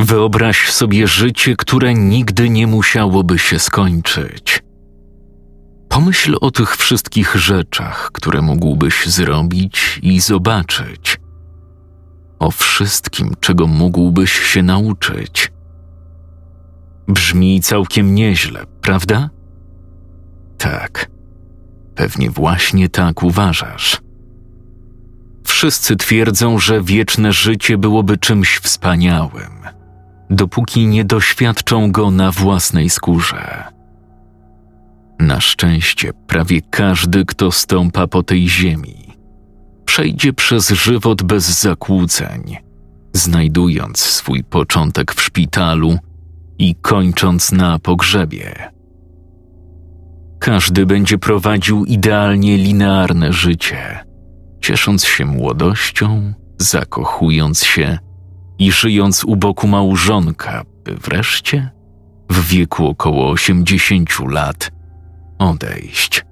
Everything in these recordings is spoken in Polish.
Wyobraź sobie życie, które nigdy nie musiałoby się skończyć. Pomyśl o tych wszystkich rzeczach, które mógłbyś zrobić i zobaczyć. O wszystkim, czego mógłbyś się nauczyć. Brzmi całkiem nieźle, prawda? Tak, pewnie właśnie tak uważasz. Wszyscy twierdzą, że wieczne życie byłoby czymś wspaniałym dopóki nie doświadczą go na własnej skórze. Na szczęście prawie każdy, kto stąpa po tej ziemi, przejdzie przez żywot bez zakłóceń, znajdując swój początek w szpitalu i kończąc na pogrzebie. Każdy będzie prowadził idealnie linearne życie, ciesząc się młodością, zakochując się i żyjąc u boku małżonka, by wreszcie, w wieku około osiemdziesięciu lat, odejść.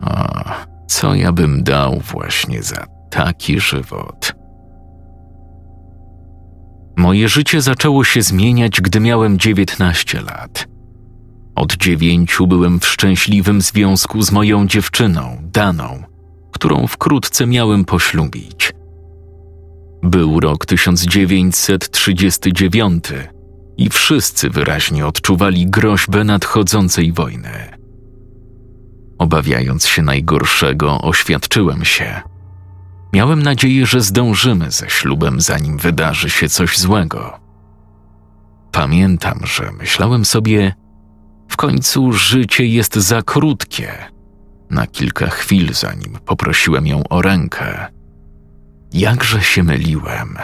O, co ja bym dał właśnie za taki żywot? Moje życie zaczęło się zmieniać, gdy miałem dziewiętnaście lat. Od dziewięciu byłem w szczęśliwym związku z moją dziewczyną, Daną, którą wkrótce miałem poślubić. Był rok 1939 i wszyscy wyraźnie odczuwali groźbę nadchodzącej wojny. Obawiając się najgorszego, oświadczyłem się. Miałem nadzieję, że zdążymy ze ślubem, zanim wydarzy się coś złego. Pamiętam, że myślałem sobie, w końcu życie jest za krótkie. Na kilka chwil, zanim poprosiłem ją o rękę. Jakże się myliłem.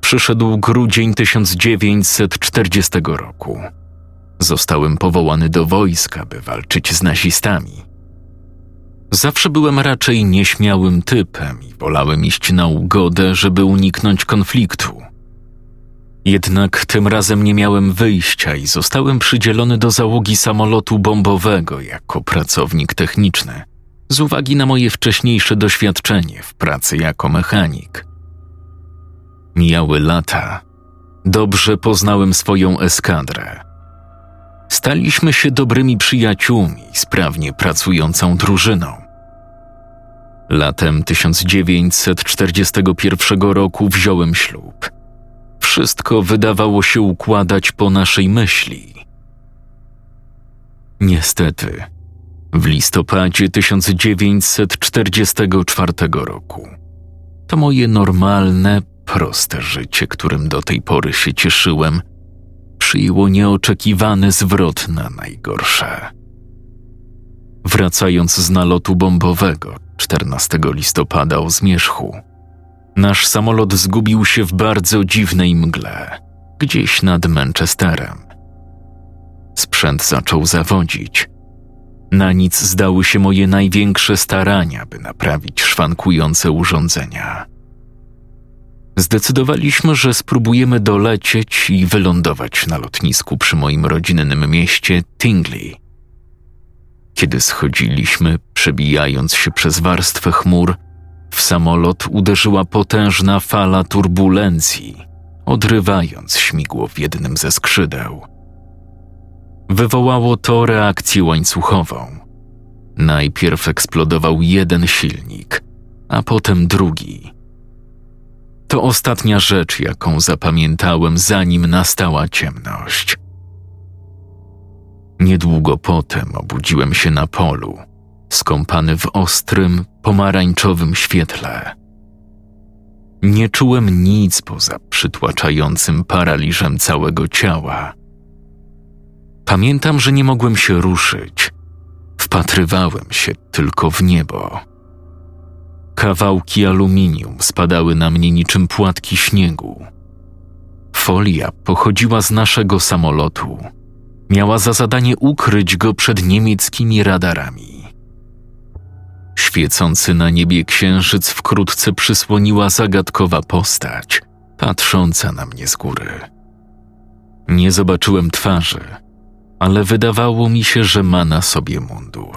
Przyszedł grudzień 1940 roku. Zostałem powołany do wojska, by walczyć z nazistami. Zawsze byłem raczej nieśmiałym typem i wolałem iść na ugodę, żeby uniknąć konfliktu. Jednak tym razem nie miałem wyjścia i zostałem przydzielony do załogi samolotu bombowego jako pracownik techniczny – z uwagi na moje wcześniejsze doświadczenie w pracy jako mechanik. Mijały lata. Dobrze poznałem swoją eskadrę. Staliśmy się dobrymi przyjaciółmi, sprawnie pracującą drużyną. Latem 1941 roku wziąłem ślub. Wszystko wydawało się układać po naszej myśli. Niestety, w listopadzie 1944 roku. To moje normalne, proste życie, którym do tej pory się cieszyłem, przyjęło nieoczekiwany zwrot na najgorsze. Wracając z nalotu bombowego 14 listopada o zmierzchu, nasz samolot zgubił się w bardzo dziwnej mgle, gdzieś nad Manchesterem. Sprzęt zaczął zawodzić – na nic zdały się moje największe starania, by naprawić szwankujące urządzenia. Zdecydowaliśmy, że spróbujemy dolecieć i wylądować na lotnisku przy moim rodzinnym mieście Tingley. Kiedy schodziliśmy, przebijając się przez warstwę chmur, w samolot uderzyła potężna fala turbulencji, odrywając śmigło w jednym ze skrzydeł. Wywołało to reakcję łańcuchową. Najpierw eksplodował jeden silnik, a potem drugi. To ostatnia rzecz, jaką zapamiętałem, zanim nastała ciemność. Niedługo potem obudziłem się na polu, skąpany w ostrym, pomarańczowym świetle. Nie czułem nic poza przytłaczającym paraliżem całego ciała Pamiętam, że nie mogłem się ruszyć. Wpatrywałem się tylko w niebo. Kawałki aluminium spadały na mnie niczym płatki śniegu. Folia pochodziła z naszego samolotu, miała za zadanie ukryć go przed niemieckimi radarami. Świecący na niebie księżyc wkrótce przysłoniła zagadkowa postać, patrząca na mnie z góry. Nie zobaczyłem twarzy, ale wydawało mi się, że ma na sobie mundur.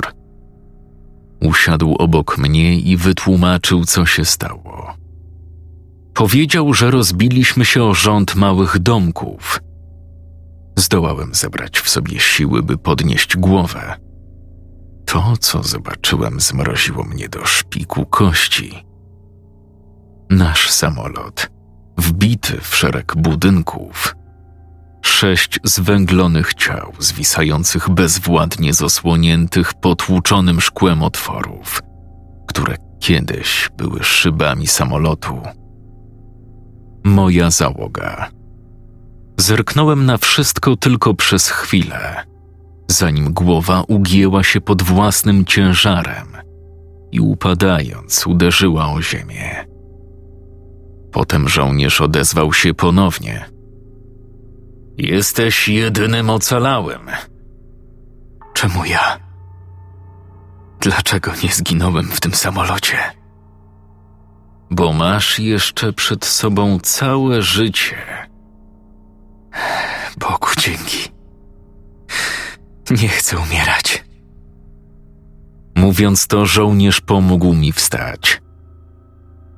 Usiadł obok mnie i wytłumaczył, co się stało. Powiedział, że rozbiliśmy się o rząd małych domków. Zdołałem zebrać w sobie siły, by podnieść głowę. To, co zobaczyłem, zmroziło mnie do szpiku kości. Nasz samolot, wbity w szereg budynków, sześć zwęglonych ciał zwisających bezwładnie z osłoniętych potłuczonym szkłem otworów, które kiedyś były szybami samolotu. Moja załoga. Zerknąłem na wszystko tylko przez chwilę, zanim głowa ugięła się pod własnym ciężarem i upadając uderzyła o ziemię. Potem żołnierz odezwał się ponownie – Jesteś jedynym ocalałym. Czemu ja? Dlaczego nie zginąłem w tym samolocie? Bo masz jeszcze przed sobą całe życie. Bogu dzięki. Nie chcę umierać. Mówiąc to, żołnierz pomógł mi wstać.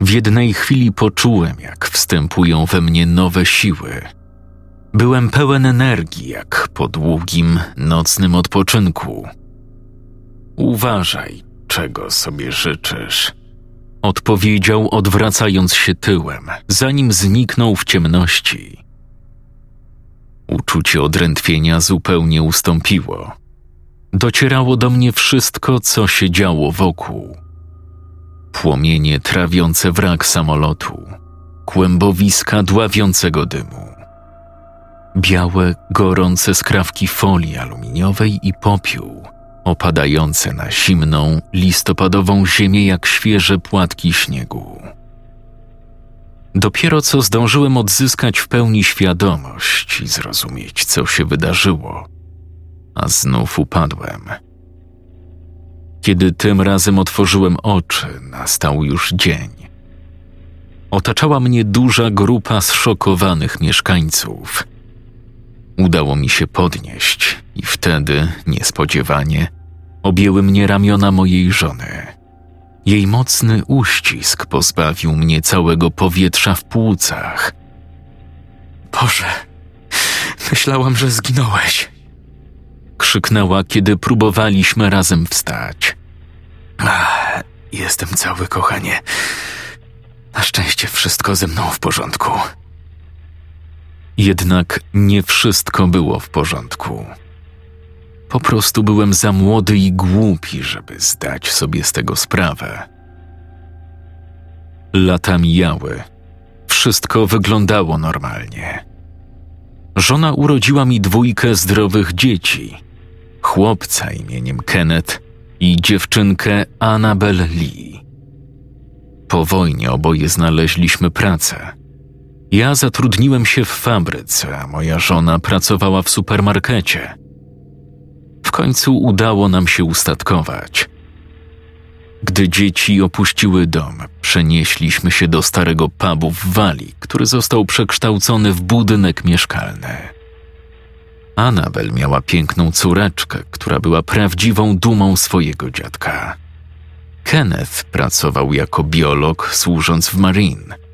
W jednej chwili poczułem, jak wstępują we mnie nowe siły Byłem pełen energii, jak po długim, nocnym odpoczynku. Uważaj, czego sobie życzysz, odpowiedział, odwracając się tyłem, zanim zniknął w ciemności. Uczucie odrętwienia zupełnie ustąpiło. Docierało do mnie wszystko, co się działo wokół. Płomienie trawiące wrak samolotu, kłębowiska dławiącego dymu białe, gorące skrawki folii aluminiowej i popiół, opadające na zimną, listopadową ziemię jak świeże płatki śniegu. Dopiero co zdążyłem odzyskać w pełni świadomość i zrozumieć, co się wydarzyło, a znów upadłem. Kiedy tym razem otworzyłem oczy, nastał już dzień. Otaczała mnie duża grupa zszokowanych mieszkańców – Udało mi się podnieść i wtedy, niespodziewanie, objęły mnie ramiona mojej żony. Jej mocny uścisk pozbawił mnie całego powietrza w płucach. Boże, myślałam, że zginąłeś. Krzyknęła, kiedy próbowaliśmy razem wstać. Ach, jestem cały, kochanie. Na szczęście wszystko ze mną w porządku. Jednak nie wszystko było w porządku. Po prostu byłem za młody i głupi, żeby zdać sobie z tego sprawę. Lata mijały. Wszystko wyglądało normalnie. Żona urodziła mi dwójkę zdrowych dzieci: chłopca imieniem Kenneth i dziewczynkę Annabel Lee. Po wojnie oboje znaleźliśmy pracę. Ja zatrudniłem się w fabryce, a moja żona pracowała w supermarkecie. W końcu udało nam się ustatkować. Gdy dzieci opuściły dom, przenieśliśmy się do starego pubu w Wali, który został przekształcony w budynek mieszkalny. Anabel miała piękną córeczkę, która była prawdziwą dumą swojego dziadka. Kenneth pracował jako biolog, służąc w Marine –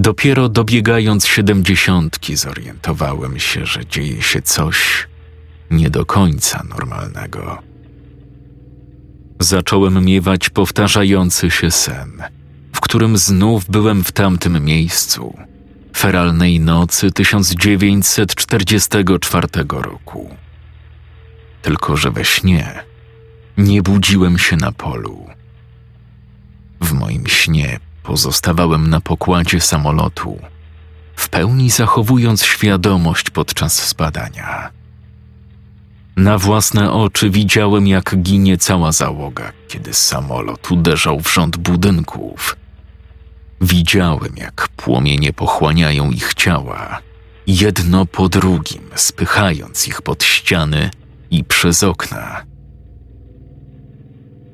Dopiero dobiegając siedemdziesiątki zorientowałem się, że dzieje się coś nie do końca normalnego. Zacząłem miewać powtarzający się sen, w którym znów byłem w tamtym miejscu, feralnej nocy 1944 roku. Tylko, że we śnie nie budziłem się na polu. W moim śnie Pozostawałem na pokładzie samolotu, w pełni zachowując świadomość podczas spadania. Na własne oczy widziałem, jak ginie cała załoga, kiedy samolot uderzał w rząd budynków. Widziałem, jak płomienie pochłaniają ich ciała jedno po drugim, spychając ich pod ściany i przez okna.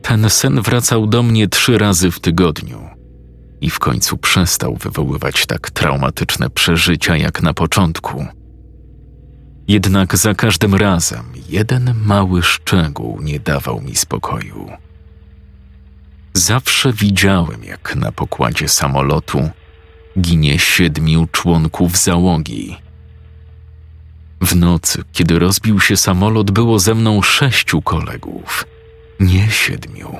Ten sen wracał do mnie trzy razy w tygodniu i w końcu przestał wywoływać tak traumatyczne przeżycia jak na początku. Jednak za każdym razem jeden mały szczegół nie dawał mi spokoju. Zawsze widziałem, jak na pokładzie samolotu ginie siedmiu członków załogi. W nocy, kiedy rozbił się samolot, było ze mną sześciu kolegów, nie siedmiu.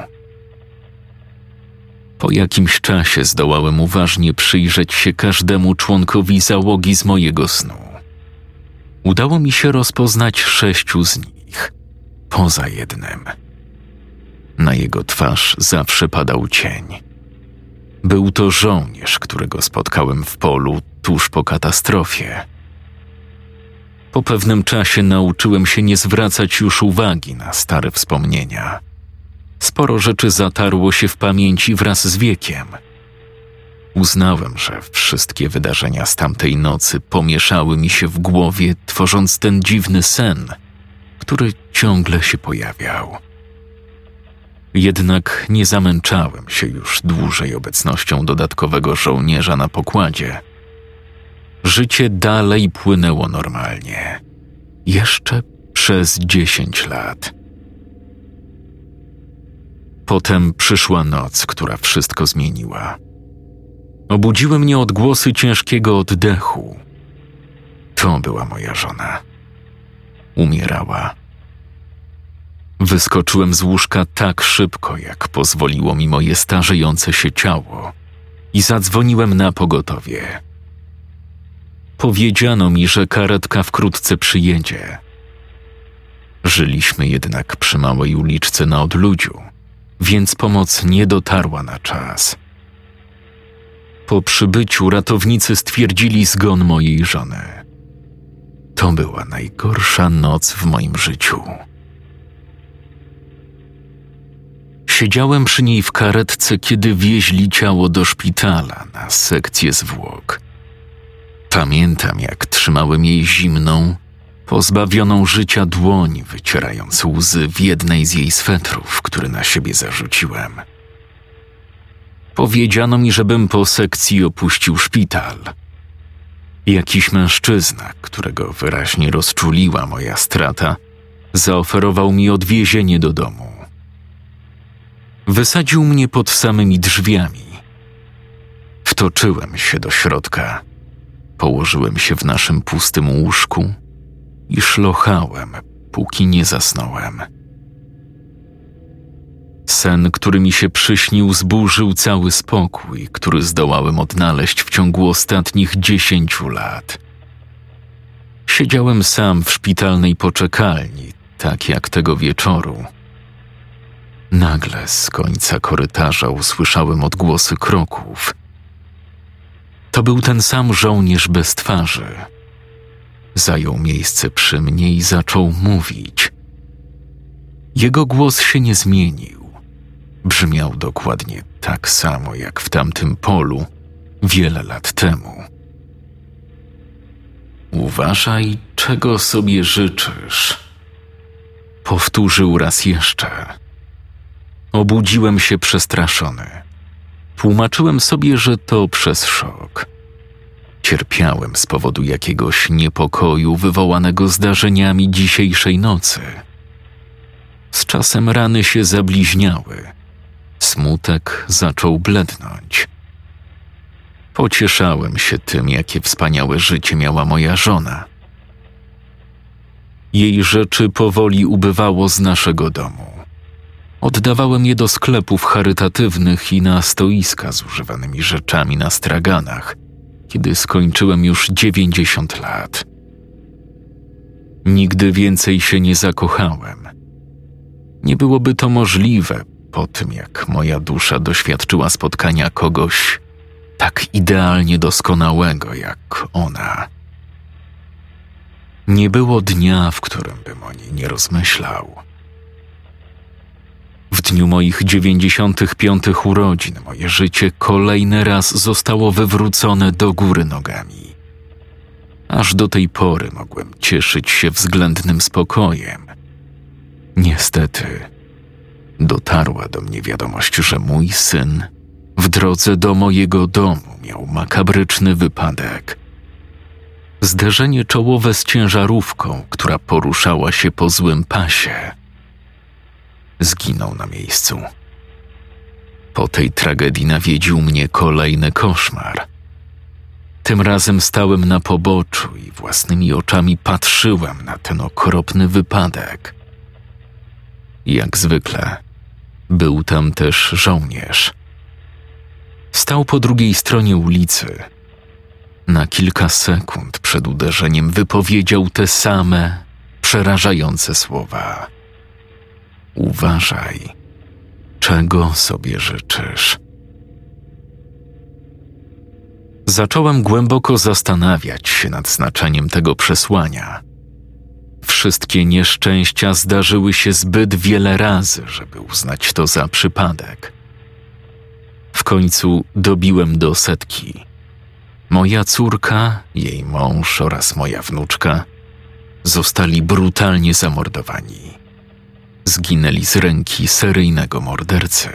Po jakimś czasie zdołałem uważnie przyjrzeć się każdemu członkowi załogi z mojego snu. Udało mi się rozpoznać sześciu z nich, poza jednym. Na jego twarz zawsze padał cień. Był to żołnierz, którego spotkałem w polu tuż po katastrofie. Po pewnym czasie nauczyłem się nie zwracać już uwagi na stare wspomnienia. Sporo rzeczy zatarło się w pamięci wraz z wiekiem. Uznałem, że wszystkie wydarzenia z tamtej nocy pomieszały mi się w głowie, tworząc ten dziwny sen, który ciągle się pojawiał. Jednak nie zamęczałem się już dłużej obecnością dodatkowego żołnierza na pokładzie. Życie dalej płynęło normalnie. Jeszcze przez dziesięć lat. Potem przyszła noc, która wszystko zmieniła. Obudziły mnie odgłosy ciężkiego oddechu. To była moja żona. Umierała. Wyskoczyłem z łóżka tak szybko, jak pozwoliło mi moje starzejące się ciało i zadzwoniłem na pogotowie. Powiedziano mi, że karetka wkrótce przyjedzie. Żyliśmy jednak przy małej uliczce na odludziu, więc pomoc nie dotarła na czas. Po przybyciu ratownicy stwierdzili zgon mojej żony. To była najgorsza noc w moim życiu. Siedziałem przy niej w karetce, kiedy wieźli ciało do szpitala na sekcję zwłok. Pamiętam, jak trzymałem jej zimną, pozbawioną życia dłoń, wycierając łzy w jednej z jej swetrów, który na siebie zarzuciłem. Powiedziano mi, żebym po sekcji opuścił szpital. Jakiś mężczyzna, którego wyraźnie rozczuliła moja strata, zaoferował mi odwiezienie do domu. Wysadził mnie pod samymi drzwiami. Wtoczyłem się do środka. Położyłem się w naszym pustym łóżku i szlochałem, póki nie zasnąłem. Sen, który mi się przyśnił, zburzył cały spokój, który zdołałem odnaleźć w ciągu ostatnich dziesięciu lat. Siedziałem sam w szpitalnej poczekalni, tak jak tego wieczoru. Nagle z końca korytarza usłyszałem odgłosy kroków. To był ten sam żołnierz bez twarzy. Zajął miejsce przy mnie i zaczął mówić. Jego głos się nie zmienił. Brzmiał dokładnie tak samo jak w tamtym polu wiele lat temu. Uważaj, czego sobie życzysz. Powtórzył raz jeszcze. Obudziłem się przestraszony. Tłumaczyłem sobie, że to przez szok. Cierpiałem z powodu jakiegoś niepokoju wywołanego zdarzeniami dzisiejszej nocy. Z czasem rany się zabliźniały. Smutek zaczął blednąć. Pocieszałem się tym, jakie wspaniałe życie miała moja żona. Jej rzeczy powoli ubywało z naszego domu. Oddawałem je do sklepów charytatywnych i na stoiska z używanymi rzeczami na straganach, kiedy skończyłem już dziewięćdziesiąt lat. Nigdy więcej się nie zakochałem. Nie byłoby to możliwe po tym, jak moja dusza doświadczyła spotkania kogoś tak idealnie doskonałego jak ona. Nie było dnia, w którym bym o niej nie rozmyślał. W dniu moich dziewięćdziesiątych piątych urodzin moje życie kolejny raz zostało wywrócone do góry nogami. Aż do tej pory mogłem cieszyć się względnym spokojem. Niestety, dotarła do mnie wiadomość, że mój syn w drodze do mojego domu miał makabryczny wypadek. Zderzenie czołowe z ciężarówką, która poruszała się po złym pasie. Zginął na miejscu. Po tej tragedii nawiedził mnie kolejny koszmar. Tym razem stałem na poboczu i własnymi oczami patrzyłem na ten okropny wypadek. Jak zwykle, był tam też żołnierz. Stał po drugiej stronie ulicy. Na kilka sekund przed uderzeniem wypowiedział te same przerażające słowa. Uważaj, czego sobie życzysz. Zacząłem głęboko zastanawiać się nad znaczeniem tego przesłania. Wszystkie nieszczęścia zdarzyły się zbyt wiele razy, żeby uznać to za przypadek. W końcu dobiłem do setki. Moja córka, jej mąż oraz moja wnuczka zostali brutalnie zamordowani. Zginęli z ręki seryjnego mordercy.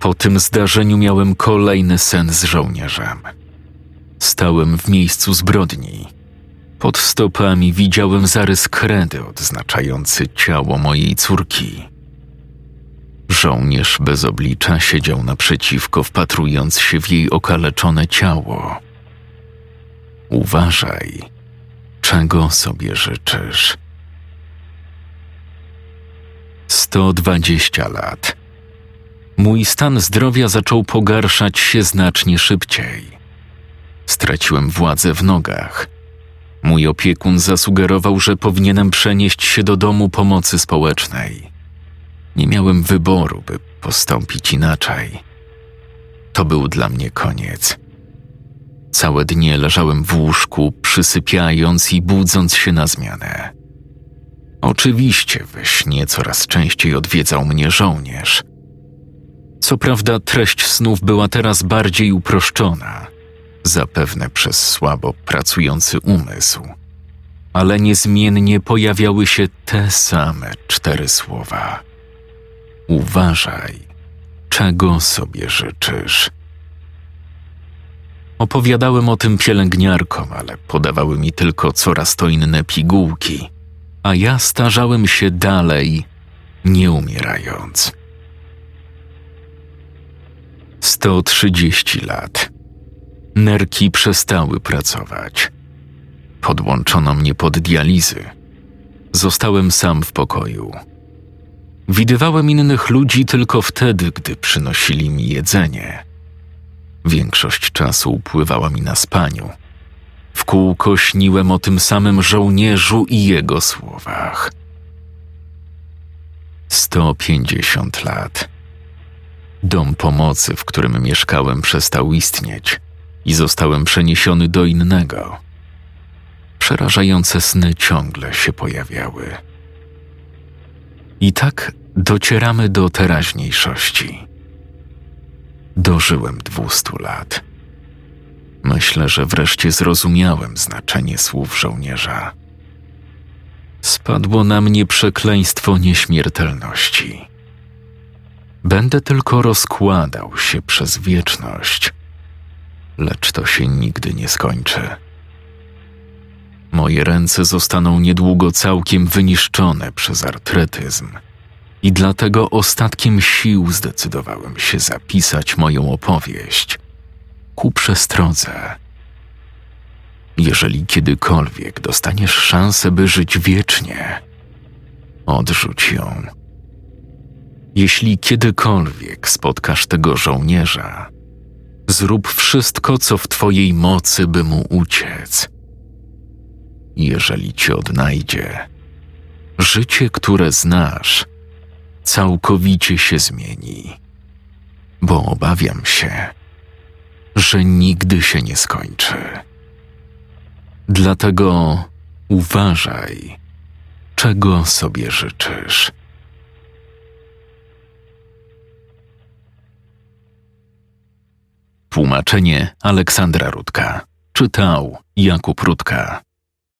Po tym zdarzeniu miałem kolejny sen z żołnierzem. Stałem w miejscu zbrodni. Pod stopami widziałem zarys kredy odznaczający ciało mojej córki. Żołnierz bez oblicza siedział naprzeciwko, wpatrując się w jej okaleczone ciało. Uważaj, czego sobie życzysz. 120 lat. Mój stan zdrowia zaczął pogarszać się znacznie szybciej. Straciłem władzę w nogach. Mój opiekun zasugerował, że powinienem przenieść się do domu pomocy społecznej. Nie miałem wyboru, by postąpić inaczej. To był dla mnie koniec. Całe dnie leżałem w łóżku, przysypiając i budząc się na zmianę. Oczywiście we śnie coraz częściej odwiedzał mnie żołnierz. Co prawda treść snów była teraz bardziej uproszczona, zapewne przez słabo pracujący umysł, ale niezmiennie pojawiały się te same cztery słowa. Uważaj, czego sobie życzysz. Opowiadałem o tym pielęgniarkom, ale podawały mi tylko coraz to inne pigułki, a ja starzałem się dalej, nie umierając. 130 lat. Nerki przestały pracować. Podłączono mnie pod dializy. Zostałem sam w pokoju. Widywałem innych ludzi tylko wtedy, gdy przynosili mi jedzenie. Większość czasu upływała mi na spaniu. W kółko śniłem o tym samym żołnierzu i jego słowach. 150 lat. Dom pomocy, w którym mieszkałem, przestał istnieć i zostałem przeniesiony do innego. Przerażające sny ciągle się pojawiały. I tak docieramy do teraźniejszości. Dożyłem dwustu lat. Myślę, że wreszcie zrozumiałem znaczenie słów żołnierza. Spadło na mnie przekleństwo nieśmiertelności. Będę tylko rozkładał się przez wieczność, lecz to się nigdy nie skończy. Moje ręce zostaną niedługo całkiem wyniszczone przez artretyzm i dlatego ostatkiem sił zdecydowałem się zapisać moją opowieść ku przestrodze. Jeżeli kiedykolwiek dostaniesz szansę, by żyć wiecznie, odrzuć ją. Jeśli kiedykolwiek spotkasz tego żołnierza, zrób wszystko, co w Twojej mocy, by mu uciec. Jeżeli Cię odnajdzie, życie, które znasz, całkowicie się zmieni, bo obawiam się, że nigdy się nie skończy. Dlatego uważaj, czego sobie życzysz. Tłumaczenie Aleksandra Rudka. Czytał Jakub Rutka.